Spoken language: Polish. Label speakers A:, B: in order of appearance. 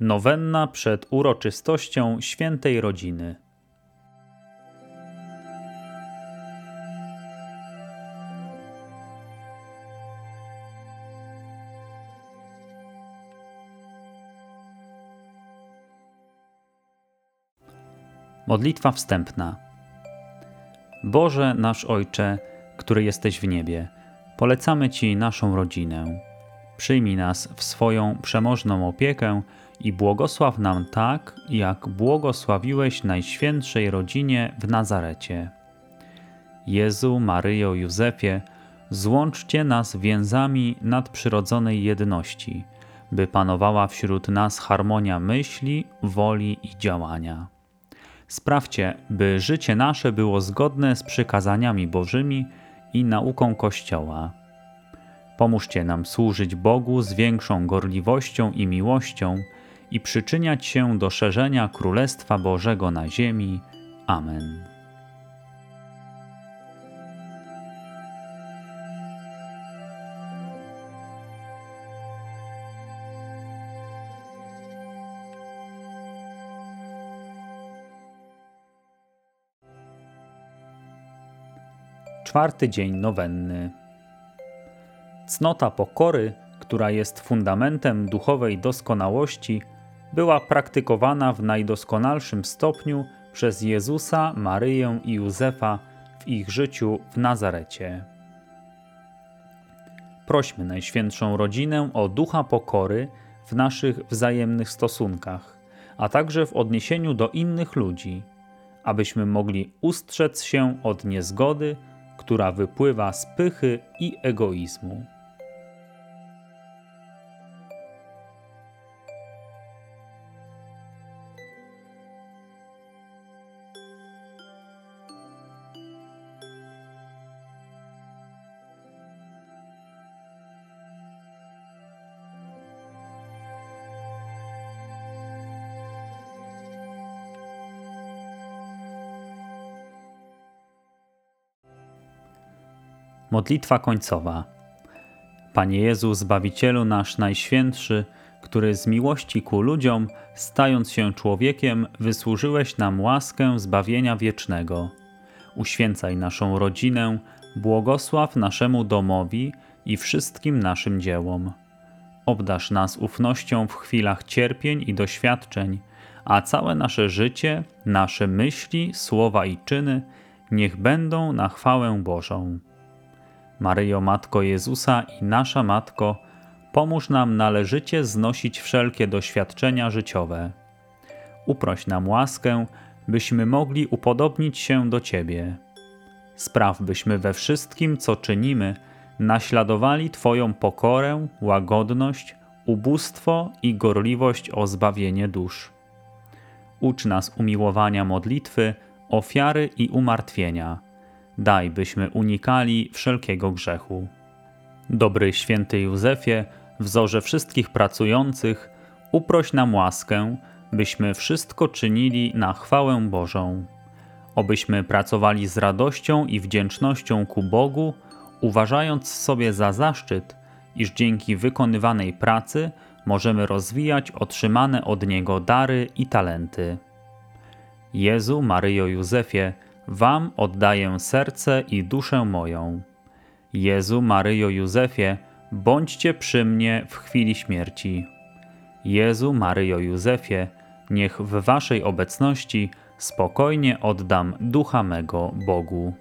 A: Nowenna przed uroczystością świętej rodziny. Modlitwa wstępna. Boże nasz Ojcze, który jesteś w niebie, polecamy Ci naszą rodzinę. Przyjmij nas w swoją przemożną opiekę i błogosław nam tak, jak błogosławiłeś Najświętszej rodzinie w Nazarecie. Jezu, Maryjo, Józefie, złączcie nas więzami nadprzyrodzonej jedności, by panowała wśród nas harmonia myśli, woli i działania. Sprawcie, by życie nasze było zgodne z przykazaniami Bożymi i nauką Kościoła. Pomóżcie nam służyć Bogu z większą gorliwością i miłością i przyczyniać się do szerzenia Królestwa Bożego na ziemi. Amen. Czwarty dzień nowenny. Cnota pokory, która jest fundamentem duchowej doskonałości, była praktykowana w najdoskonalszym stopniu przez Jezusa, Maryję i Józefa w ich życiu w Nazarecie. Prośmy Najświętszą Rodzinę o ducha pokory w naszych wzajemnych stosunkach, a także w odniesieniu do innych ludzi, abyśmy mogli ustrzec się od niezgody, która wypływa z pychy i egoizmu. Modlitwa końcowa. Panie Jezu, Zbawicielu nasz Najświętszy, który z miłości ku ludziom, stając się człowiekiem, wysłużyłeś nam łaskę zbawienia wiecznego. Uświęcaj naszą rodzinę, błogosław naszemu domowi i wszystkim naszym dziełom. Obdasz nas ufnością w chwilach cierpień i doświadczeń, a całe nasze życie, nasze myśli, słowa i czyny niech będą na chwałę Bożą. Maryjo, Matko Jezusa i nasza Matko, pomóż nam należycie znosić wszelkie doświadczenia życiowe. Uproś nam łaskę, byśmy mogli upodobnić się do Ciebie. Spraw, byśmy we wszystkim, co czynimy, naśladowali Twoją pokorę, łagodność, ubóstwo i gorliwość o zbawienie dusz. Ucz nas umiłowania modlitwy, ofiary i umartwienia daj byśmy unikali wszelkiego grzechu. Dobry święty Józefie, wzorze wszystkich pracujących, uproś nam łaskę, byśmy wszystko czynili na chwałę Bożą. Obyśmy pracowali z radością i wdzięcznością ku Bogu, uważając sobie za zaszczyt, iż dzięki wykonywanej pracy możemy rozwijać otrzymane od Niego dary i talenty. Jezu, Maryjo, Józefie, Wam oddaję serce i duszę moją. Jezu, Maryjo, Józefie, bądźcie przy mnie w chwili śmierci. Jezu, Maryjo, Józefie, niech w Waszej obecności spokojnie oddam ducha mego Bogu.